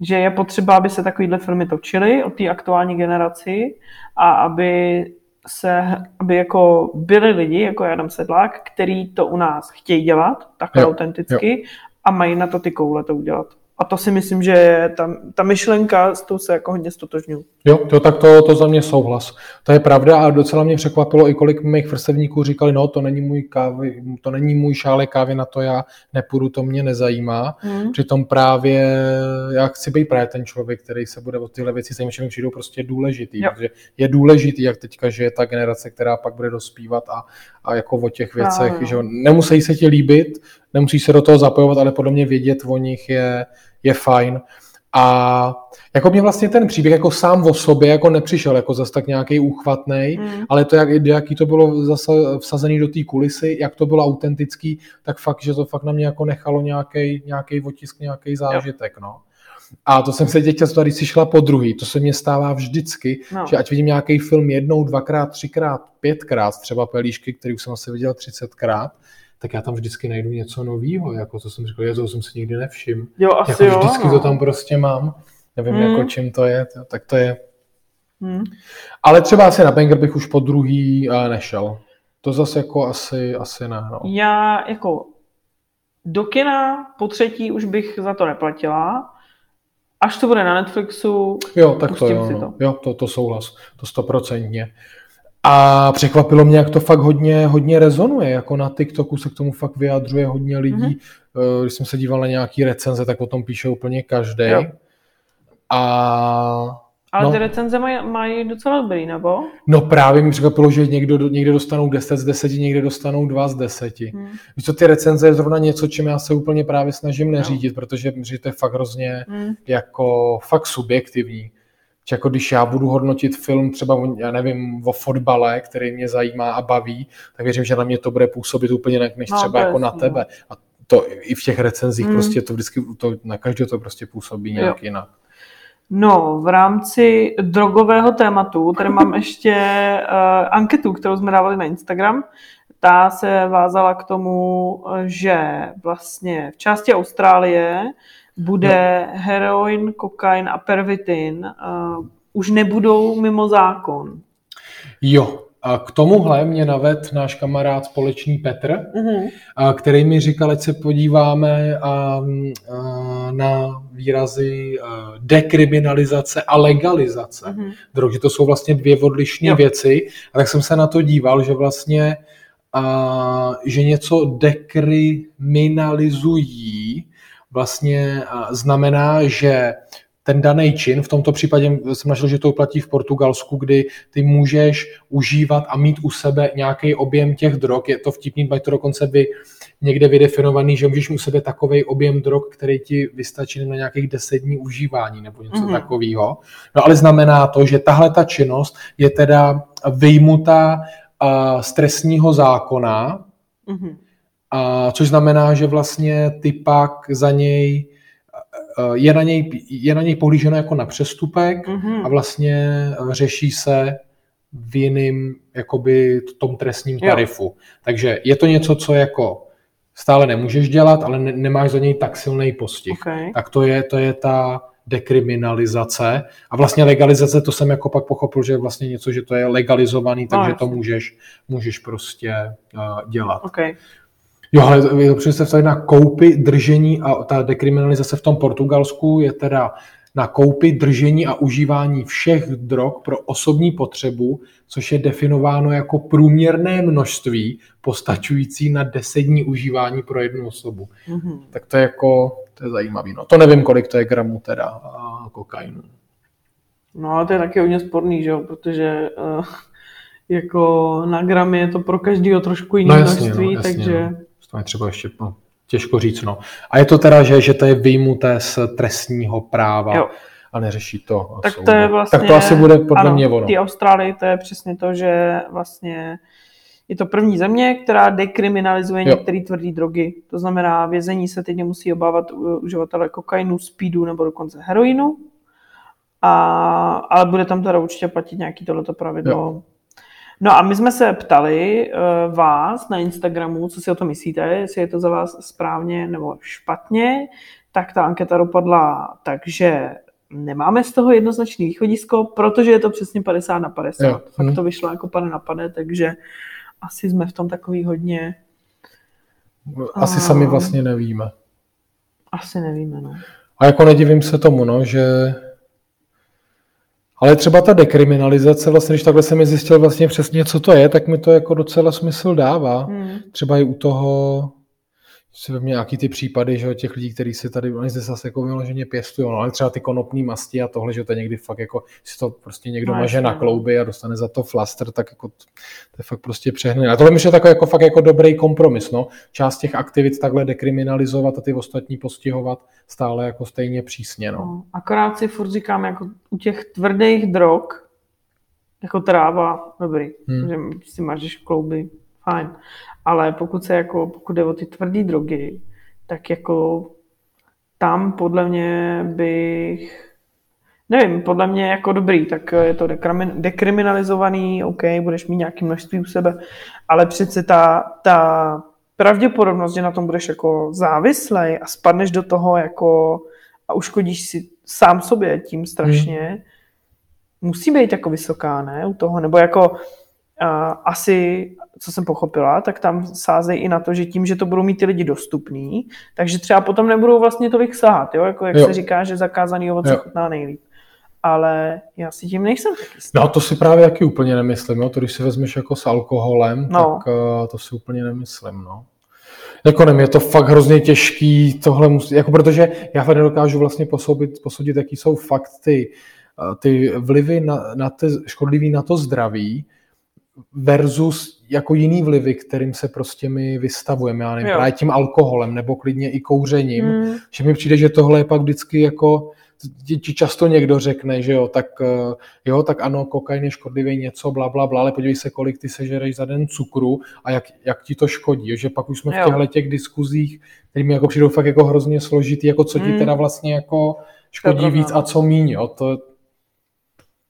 Že je potřeba, aby se takovýhle filmy točily o té aktuální generaci a aby se, aby jako byli lidi, jako Adam Sedlák, který to u nás chtějí dělat, takhle jo. autenticky, jo. a mají na to ty koule to udělat. A to si myslím, že je ta, ta myšlenka, s tou se jako hodně stotožňuji. Jo, to, tak to, to za mě souhlas. To je pravda a docela mě překvapilo i kolik mých vrstevníků říkali, no to není můj kávy, to není můj šálek kávy, na to já nepůjdu, to mě nezajímá. Hmm. Přitom právě já chci být právě ten člověk, který se bude o tyhle věci zajímat, mi přijdou prostě důležitý. Jo. Protože je důležitý, jak teďka, že je ta generace, která pak bude dospívat a, a jako o těch věcech, no, no. že nemusí se ti líbit, nemusíš se do toho zapojovat, ale podle mě vědět o nich je, je fajn. A jako mě vlastně ten příběh jako sám o sobě jako nepřišel jako zase tak nějaký úchvatný, mm. ale to, jak, jaký to bylo zase vsazený do té kulisy, jak to bylo autentický, tak fakt, že to fakt na mě jako nechalo nějaký nějaký otisk, nějaký zážitek, jo. no. A to jsem se teď chtěl když si šla po druhý, to se mně stává vždycky, no. že ať vidím nějaký film jednou, dvakrát, třikrát, pětkrát, třeba Pelíšky, který už jsem asi viděl třicetkrát, tak já tam vždycky najdu něco nového, jako to jsem říkal, je, to jsem si nikdy nevšiml. Jo, asi jako jo, vždycky no. to tam prostě mám. Nevím, hmm. jako čím to je, tak to je. Hmm. Ale třeba asi na Banger bych už po druhý uh, nešel. To zase jako asi, asi ne. No. Já jako do kina po třetí už bych za to neplatila. až to bude na Netflixu, Jo, tak to jo, si no. to. jo, to, to souhlas, to stoprocentně. A překvapilo mě, jak to fakt hodně, hodně rezonuje, jako na TikToku se k tomu fakt vyjadřuje hodně lidí. Mhm. Mm-hmm. Když jsem se díval na nějaký recenze, tak o tom píše úplně každý. Jo. A Ale No. ty recenze mají, mají docela dobrý, nebo? no právě mi překvapilo, že někdo, někde dostanou 10 z 10, někde dostanou 2 z 10. Hmm. Víš co, ty recenze je zrovna něco, čím já se úplně právě snažím neřídit, protože, protože to je fakt hrozně Hmm. jako fakt subjektivní. Že jako když já budu hodnotit film třeba, já nevím, o fotbale, který mě zajímá a baví, tak věřím, že na mě to bude působit úplně jinak, než No, třeba jako na tebe. A to i v těch recenzích Mm. prostě to vždycky, to, na každého to prostě působí nějak jinak. No, v rámci drogového tématu, tady mám ještě uh, anketu, kterou jsme dávali na Instagram. Ta se vázala k tomu, že vlastně v části Austrálie bude heroin, kokain a pervitin uh, už nebudou mimo zákon. Jo, a k tomuhle mě naved náš kamarád společný Petr, Uh-huh. a který mi říkal, ať se podíváme a, a, na výrazy a, dekriminalizace a legalizace Uh-huh. drog, že to jsou vlastně dvě odlišné věci. A tak jsem se na to díval, že vlastně a, že něco dekriminalizují vlastně znamená, že ten daný čin, v tomto případě jsem našel, že to platí v Portugalsku, kdy ty můžeš užívat a mít u sebe nějaký objem těch drog. Je to vtipný, mají to dokonce by někde vydefinovaný, že můžeš u sebe takový objem drog, který ti vystačí na nějakých 10 dní užívání nebo něco Mhm. mm-hmm. takového. No ale znamená to, že tahle ta činnost je teda vyjmutá a, z trestního zákona, Uh-huh. A což znamená, že vlastně ty pak za něj eh, je na něj, je na něj pohlíženo jako na přestupek Uh-huh. a vlastně eh, řeší se v jiným jakoby tom trestním Jo. tarifu. Takže je to něco, co jako stále nemůžeš dělat, ale ne, nemáš za něj tak silný postih. Okay. Tak to je, to je ta dekriminalizace. A vlastně legalizace, to jsem jako pak pochopil, že je vlastně něco, že to je legalizovaný, takže to jasně. můžeš, můžeš prostě uh, dělat. Okay. Jo, ale je to představit na koupy, držení a ta dekriminalizace v tom Portugalsku je teda na koupy, držení a užívání všech drog pro osobní potřebu, což je definováno jako průměrné množství postačující na 10 dní užívání pro jednu osobu. Uh-huh. Tak to je jako, to je zajímavý. No. To nevím, kolik to je gramů teda a kokainu. No ale to je taky hodně sporný, že jo, protože uh, jako na gramy je to pro každého trošku jiné No jasně, množství, no, jasně, takže no. To je třeba ještě no, těžko říct. No. A je to teda, že, že to je vyjmuté z trestního práva Jo. a neřeší to tak to je vlastně... Tak to asi bude podle ano, mě ono. v té Austrálii to je přesně to, že vlastně je to první země, která dekriminalizuje Jo. některé tvrdé drogy. To znamená, vězení se teď nemusí obávat uživatele kokainu, speedu nebo dokonce heroinu. A, ale bude tam teda určitě platit nějaký tohleto pravidlo. Jo. No a my jsme se ptali uh, vás na Instagramu, co si o to myslíte, jestli je to za vás správně nebo špatně, tak ta anketa dopadla tak, že nemáme z toho jednoznačný východisko, protože je to přesně 50 na 50. Jo. Fakt Hm. to vyšlo jako pane na pane, takže asi jsme v tom takový hodně, Asi A- sami vlastně nevíme. asi nevíme, no. A jako nedivím se tomu, no, že... Ale třeba ta dekriminalizace, vlastně, když takhle jsem zjistil vlastně přesně, co to je, tak mi to jako docela smysl dává. Hmm. Třeba i u toho, si vezmě nějaký ty případy, že těch lidí, kteří si tady, oni se zase jako vyloženě pěstují, no, ale třeba ty konopní masti a tohle, že to je někdy fakt jako, si to prostě někdo No, maže na no. klouby a dostane za to flaster, tak jako to, to je fakt prostě přehnané. A tohle mi je takový jako fakt jako dobrý kompromis, no. Část těch aktivit takhle dekriminalizovat a ty ostatní postihovat stále jako stejně přísně, no. No, akorát si furt říkám, jako u těch tvrdých drog, jako tráva, dobrý, Hmm. že si máš klouby, fajn. Ale pokud se jako, pokud jde o ty tvrdé drogy, tak jako tam podle mě bych, nevím, podle mě jako dobrý, tak je to dekrimi- dekriminalizovaný, OK, budeš mít nějaké množství u sebe, ale přece ta, ta pravděpodobnost, že na tom budeš jako závislej a spadneš do toho jako a uškodíš si sám sobě tím strašně, musí být jako vysoká, ne, u toho, nebo jako asi, co jsem pochopila, tak tam sázejí i na to, že tím, že to budou mít ty lidi dostupný, takže třeba potom nebudou vlastně tolik sahat, jo? Jako jak jo. se říká, že zakázaný ovoce jo. chutná nejlíp. Ale já si tím nejsem. No to si právě taky úplně nemyslím, jo? to když si vezmeš jako s alkoholem, no. tak uh, to si úplně nemyslím, no. Jako nevím, je to fakt hrozně těžký tohle, musí, jako protože já fakt nedokážu vlastně posoudit, posoudit, jaký jsou fakt ty, eh, ty vlivy na, na ty, škodlivý na to zdraví, versus jako jiný vlivy, kterým se prostě my vystavujeme, já nevím, právě tím alkoholem nebo klidně i kouřením, mm. že mi přijde, že tohle je pak vždycky jako ti často někdo řekne, že jo, tak eh, jo, tak ano, kokain je škodlivý něco, bla, bla, bla, ale podívej se, kolik ty sežereš za den cukru a jak, jak ti to škodí, že pak už jsme jo. v těchto těch diskuzích, mi jako přijdou fakt jako hrozně složitý, jako co ti mm. teda vlastně jako škodí víc a co míň, jo, to,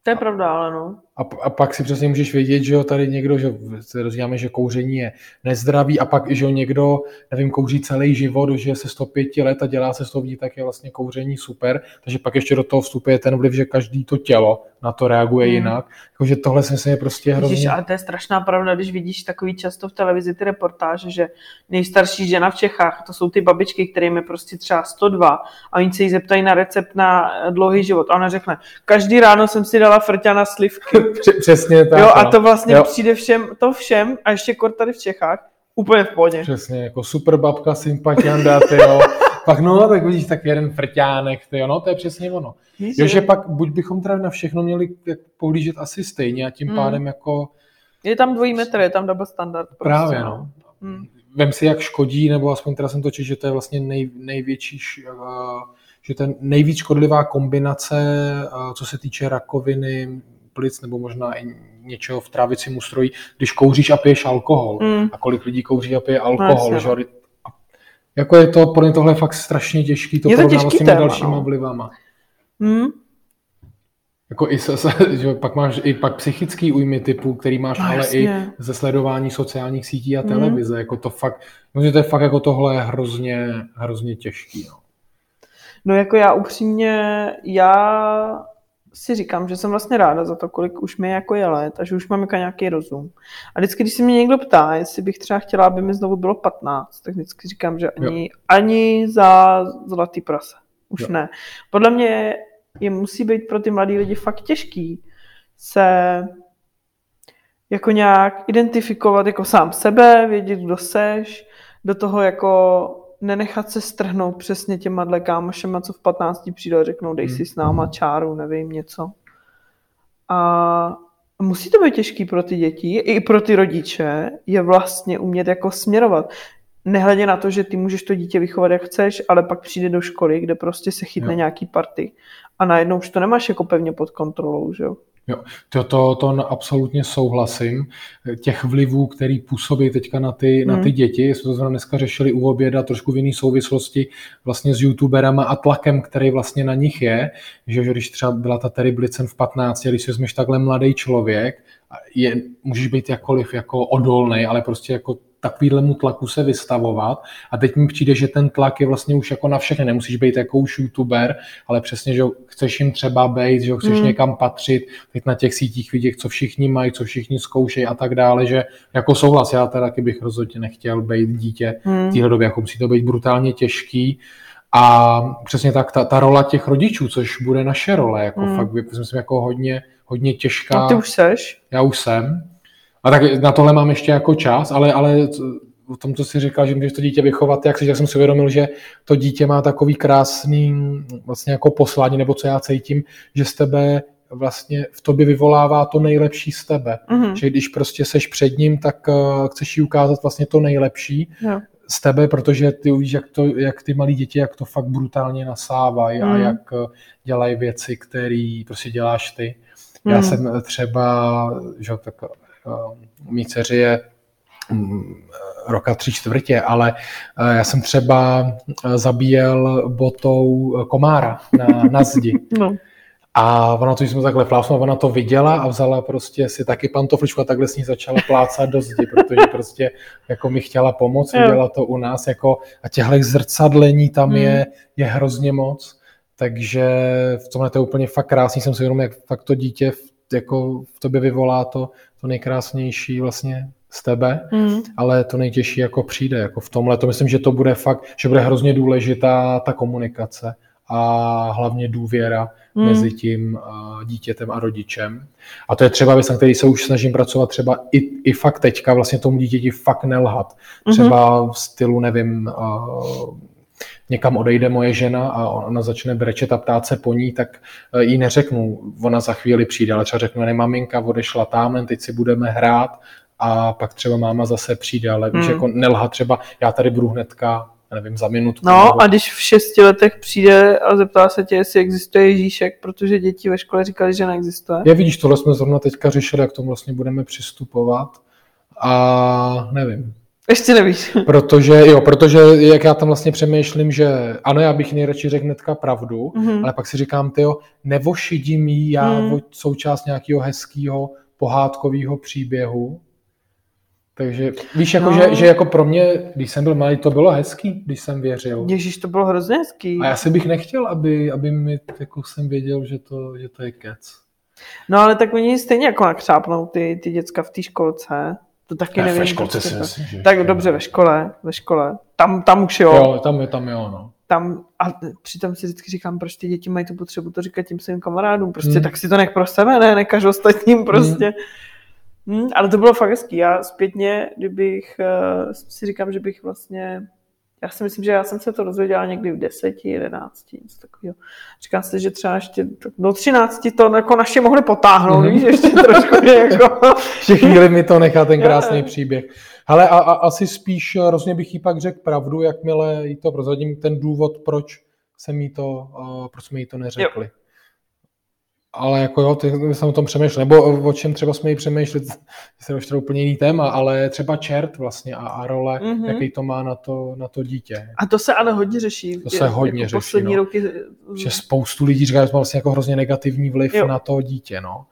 to je pravda, ale no. A, a pak si přesně můžeš vědět, že jo, tady někdo, že se dozvídáme, že kouření je nezdravý a pak, že jo, někdo, nevím, kouří celý život, že se 105 let a dělá se vidí, tak je vlastně kouření super, takže pak ještě do toho vstupuje ten vliv, že každý to tělo na to reaguje hmm. jinak. Takže tohle si myslím je prostě hrozně... Ježiš, ale to je strašná pravda, když vidíš takový často v televizi ty reportáže, že nejstarší žena v Čechách, to jsou ty babičky, kterým je prostě třeba 102 a oni se jí zeptají na recept na dlouhý život a ona řekne, každý ráno jsem si dala frťana slivky. Přesně tak. Jo, a no. to vlastně jo. přijde všem, to všem, a ještě kort tady v Čechách, úplně v pohodě. Přesně, jako super babka, sympatianda, ty jo. pak no, tak vidíš, tak jeden frťánek, ty jo, no, to je přesně ono. Víš, jo, že pak buď bychom teda na všechno měli pohlížet asi stejně a tím hmm. pádem jako... Je tam dvojí metr, je tam double standard. Prostě, Právě, no. Hmm. Vem si, jak škodí, nebo aspoň teda jsem to čil, že to je vlastně nej, největší, že ten nejvíc škodlivá kombinace, co se týče rakoviny, plic nebo možná i něčeho v trávicím ústrojí, když kouříš a piješ alkohol. Mm. A kolik lidí kouří a pije alkohol. No, že? Jako je to, podle tohle je fakt strašně těžký to porovnávat s těmi téma, dalšíma no. vlivama. Mm. Jako i se, se, že pak máš i pak psychický újmy typu, který máš no, ale jasně. i ze sledování sociálních sítí a mm. televize. Mm. Jako to fakt, myslím, to je fakt jako tohle je hrozně, hrozně těžký. No. no jako já upřímně, já si říkám, že jsem vlastně ráda za to, kolik už mi jako je let a že už mám jako nějaký rozum. A vždycky, když se mě někdo ptá, jestli bych třeba chtěla, aby mi znovu bylo 15, tak vždycky říkám, že ani, ani za zlatý prase. Už jo. ne. Podle mě je musí být pro ty mladý lidi fakt těžký se jako nějak identifikovat jako sám sebe, vědět, kdo seš, do toho jako nenechat se strhnout přesně těma dle kámošema, co v 15 přijde a řeknou, dej si s náma hmm. čáru, nevím, něco. A musí to být těžký pro ty děti, i pro ty rodiče, je vlastně umět jako směrovat. Nehledě na to, že ty můžeš to dítě vychovat, jak chceš, ale pak přijde do školy, kde prostě se chytne jo. nějaký party. A najednou už to nemáš jako pevně pod kontrolou, že jo? Jo, to, to, to absolutně souhlasím. Těch vlivů, který působí teďka na ty, mm. na ty hmm. děti, jsme to zrovna dneska řešili u oběda trošku v jiné souvislosti vlastně s youtuberama a tlakem, který vlastně na nich je, že, že když třeba byla ta Terry Blitzen v 15, když si vezmeš takhle mladý člověk, je, můžeš být jakoliv jako odolný, ale prostě jako takovýhlemu tlaku se vystavovat. A teď mi přijde, že ten tlak je vlastně už jako na všechny. Nemusíš být jako už youtuber, ale přesně, že chceš jim třeba být, že chceš mm. někam patřit, teď na těch sítích vidět, co všichni mají, co všichni zkoušejí a tak dále, že jako souhlas, já teda taky bych rozhodně nechtěl být dítě mm. v téhle době, jako musí to být brutálně těžký. A přesně tak, ta, ta rola těch rodičů, což bude naše role, jako mm. fakt, myslím, jako hodně, hodně těžká. A ty už seš? Já už jsem. A tak na tohle mám ještě jako čas, ale, ale o tom, co jsi říkal, že můžeš to dítě vychovat, jak, si, jak jsem si uvědomil, že to dítě má takový krásný vlastně jako poslání, nebo co já cítím, že z tebe vlastně v tobě vyvolává to nejlepší z tebe. Mm-hmm. Že když prostě seš před ním, tak uh, chceš jí ukázat vlastně to nejlepší yeah. z tebe, protože ty uvidíš, jak, to, jak ty malí děti, jak to fakt brutálně nasávají mm. a mhm. jak uh, dělají věci, které prostě děláš ty. Mm. Já mhm. jsem třeba, že tak mý dceři je mm, roka tři čtvrtě, ale eh, já jsem třeba eh, zabíjel botou komára na, na zdi. No. A ona to, jsme takhle plásnula, ona to viděla a vzala prostě si taky pantofličku a takhle s ní začala plácat do zdi, protože prostě jako mi chtěla pomoct, viděla to u nás jako a těchto zrcadlení tam hmm. je, je hrozně moc, takže v tomhle to je úplně fakt krásný, jsem si jenom jak fakt to dítě v jako v tobě vyvolá to, to nejkrásnější vlastně z tebe, mm. ale to nejtěžší jako přijde, jako v tomhle. To myslím, že to bude fakt, že bude hrozně důležitá ta komunikace a hlavně důvěra mm. mezi tím dítětem a rodičem. A to je třeba věc, na který se už snažím pracovat třeba i, i fakt teďka, vlastně tomu dítěti fakt nelhat. Mhm. Třeba mm-hmm. v stylu, nevím, někam odejde moje žena a ona začne brečet a ptát se po ní, tak e, jí neřeknu, ona za chvíli přijde, ale třeba řeknu, ne, maminka odešla tam, teď si budeme hrát a pak třeba máma zase přijde, ale hmm. víš, jako nelha třeba, já tady budu hnedka nevím, za minutku. No nebo... a když v šesti letech přijde a zeptá se tě, jestli existuje Ježíšek, protože děti ve škole říkali, že neexistuje. Je vidíš, tohle jsme zrovna teďka řešili, jak tomu vlastně budeme přistupovat a nevím. Ještě nevíš. Protože, jo, protože jak já tam vlastně přemýšlím, že ano, já bych nejradši řekl hnedka pravdu, mm-hmm. ale pak si říkám, ty jo, nevošidím jí já mm. součást nějakého hezkého pohádkového příběhu, takže víš, jako, no. že, že jako pro mě, když jsem byl malý, to bylo hezký, když jsem věřil. Ježíš, to bylo hrozně hezký. A já si bych nechtěl, aby, aby mi, jako jsem věděl, že to, že to je kec. No ale tak oni stejně jako nakřápnou ty, ty děcka v té školce. To taky nevím. Ve školce si myslím, že Tak dobře, ve škole, ve škole. Tam, tam už jo. Jo, tam je, tam jo, no. Tam, a přitom si vždycky říkám, proč ty děti mají tu potřebu to říkat těm svým kamarádům. Prostě hmm. tak si to nech pro sebe, ne, nekaž ostatním prostě. Hmm Hmm, ale to bylo fakt hezký. Já zpětně, kdybych uh, si říkám, že bych vlastně já si myslím, že já jsem se to dozvěděla někdy v deseti, jedenácti, něco takového. Říkám si, že třeba ještě do třinácti to jako naše mohli potáhnout, mm-hmm. víš, ještě trošku jako... Ještě chvíli mi to nechá ten krásný příběh. Ale a, a, asi spíš hrozně bych jí pak řekl pravdu, jakmile jí to prozradím, ten důvod, proč jsem jí to, uh, proč jsme jí to neřekli. Jo ale jako jo, ty jsem o tom přemýšlel, nebo o čem třeba jsme ji přemýšleli, to je už teda úplně jiný téma, ale třeba čert vlastně a, a role, mm-hmm. jaký to má na to, na to dítě. A to se ale hodně řeší. To se hodně jako řeší, poslední no. roky... Že spoustu lidí říká, že to má vlastně jako hrozně negativní vliv jo. na to dítě, no.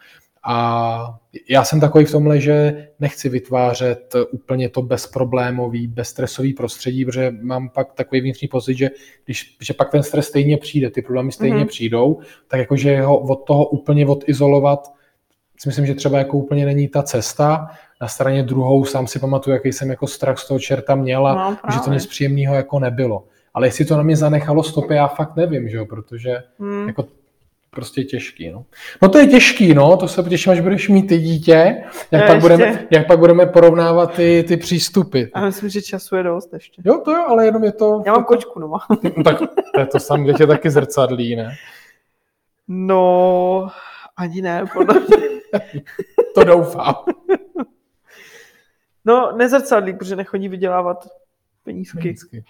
A já jsem takový v tomhle, že nechci vytvářet úplně to bezproblémový, bezstresový prostředí, protože mám pak takový vnitřní pocit, že, když, že pak ten stres stejně přijde, ty problémy stejně mm-hmm. přijdou, tak jakože ho od toho úplně odizolovat, si myslím, že třeba jako úplně není ta cesta. Na straně druhou sám si pamatuju, jaký jsem jako strach z toho čerta měla, no, že to nic příjemného jako nebylo. Ale jestli to na mě zanechalo stopy, já fakt nevím, že jo, protože mm. jako prostě těžký. No. no to je těžký, no, to se těším, až budeš mít ty dítě, jak, pak budeme, jak pak budeme porovnávat ty, ty přístupy. A myslím, že času je dost ještě. Jo, to jo, ale jenom je to... Já mám kočku, no. no tak to je to samé, tě taky zrcadlí, ne? No, ani ne, podle mě. to doufám. No, nezrcadlí, protože nechodí vydělávat penízky. penízky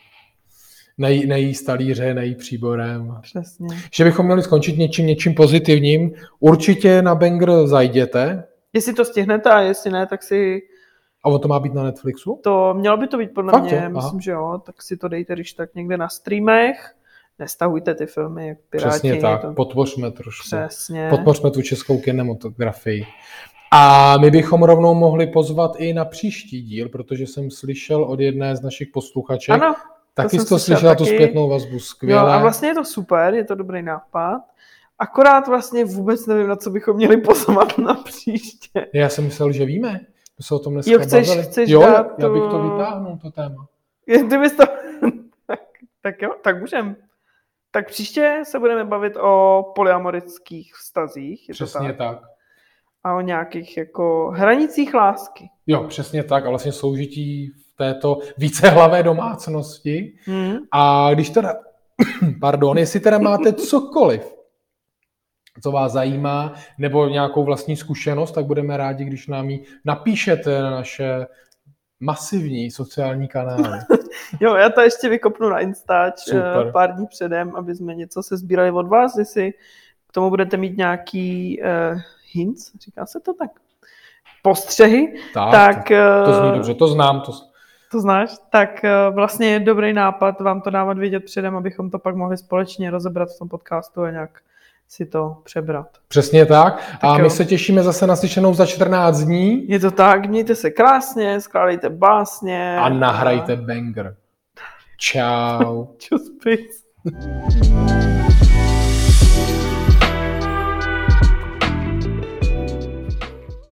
nejí, nejí stalíře, nejí příborem. Přesně. Že bychom měli skončit něčím, něčím pozitivním. Určitě na Banger zajděte. Jestli to stihnete a jestli ne, tak si... A on to má být na Netflixu? To mělo by to být podle Fakt mě, to? myslím, že jo. Tak si to dejte, když tak někde na streamech. Nestahujte ty filmy, jak Piráti. Přesně tak, to... podpořme trošku. Přesně. Podpořme tu českou kinematografii. A my bychom rovnou mohli pozvat i na příští díl, protože jsem slyšel od jedné z našich posluchaček, ano. Taky jsi to slyšela tu zpětnou vazbu, skvěle. Jo, a vlastně je to super, je to dobrý nápad. Akorát vlastně vůbec nevím, na co bychom měli pozvat na příště. Já jsem myslel, že víme. My se o tom dneska jo, chceš, bavili. Chceš jo, dát já bych to vytáhnul, to téma. Ty to... tak, tak jo, tak můžem. Tak příště se budeme bavit o polyamorických vztazích. Je Přesně to tak? tak. A o nějakých jako hranicích lásky. Jo, přesně tak. A vlastně soužití této vícehlavé domácnosti. Hmm. A když teda, pardon, jestli teda máte cokoliv, co vás zajímá, nebo nějakou vlastní zkušenost, tak budeme rádi, když nám ji napíšete na naše masivní sociální kanály. jo, já to ještě vykopnu na Instač eh, Super. pár dní předem, aby jsme něco se sbírali od vás, jestli k tomu budete mít nějaký uh, hints, říká se to tak, postřehy, tak, tak to, to zní eh, dobře, to znám, to, to znáš, tak eh, vlastně je dobrý nápad vám to dávat vědět předem, abychom to pak mohli společně rozebrat v tom podcastu a nějak si to přebrat. Přesně tak. tak a jo. my se těšíme zase na slyšenou za 14 dní. Je to tak, mějte se krásně, skládejte básně. A nahrajte a... banger. Čau. Čus, peace.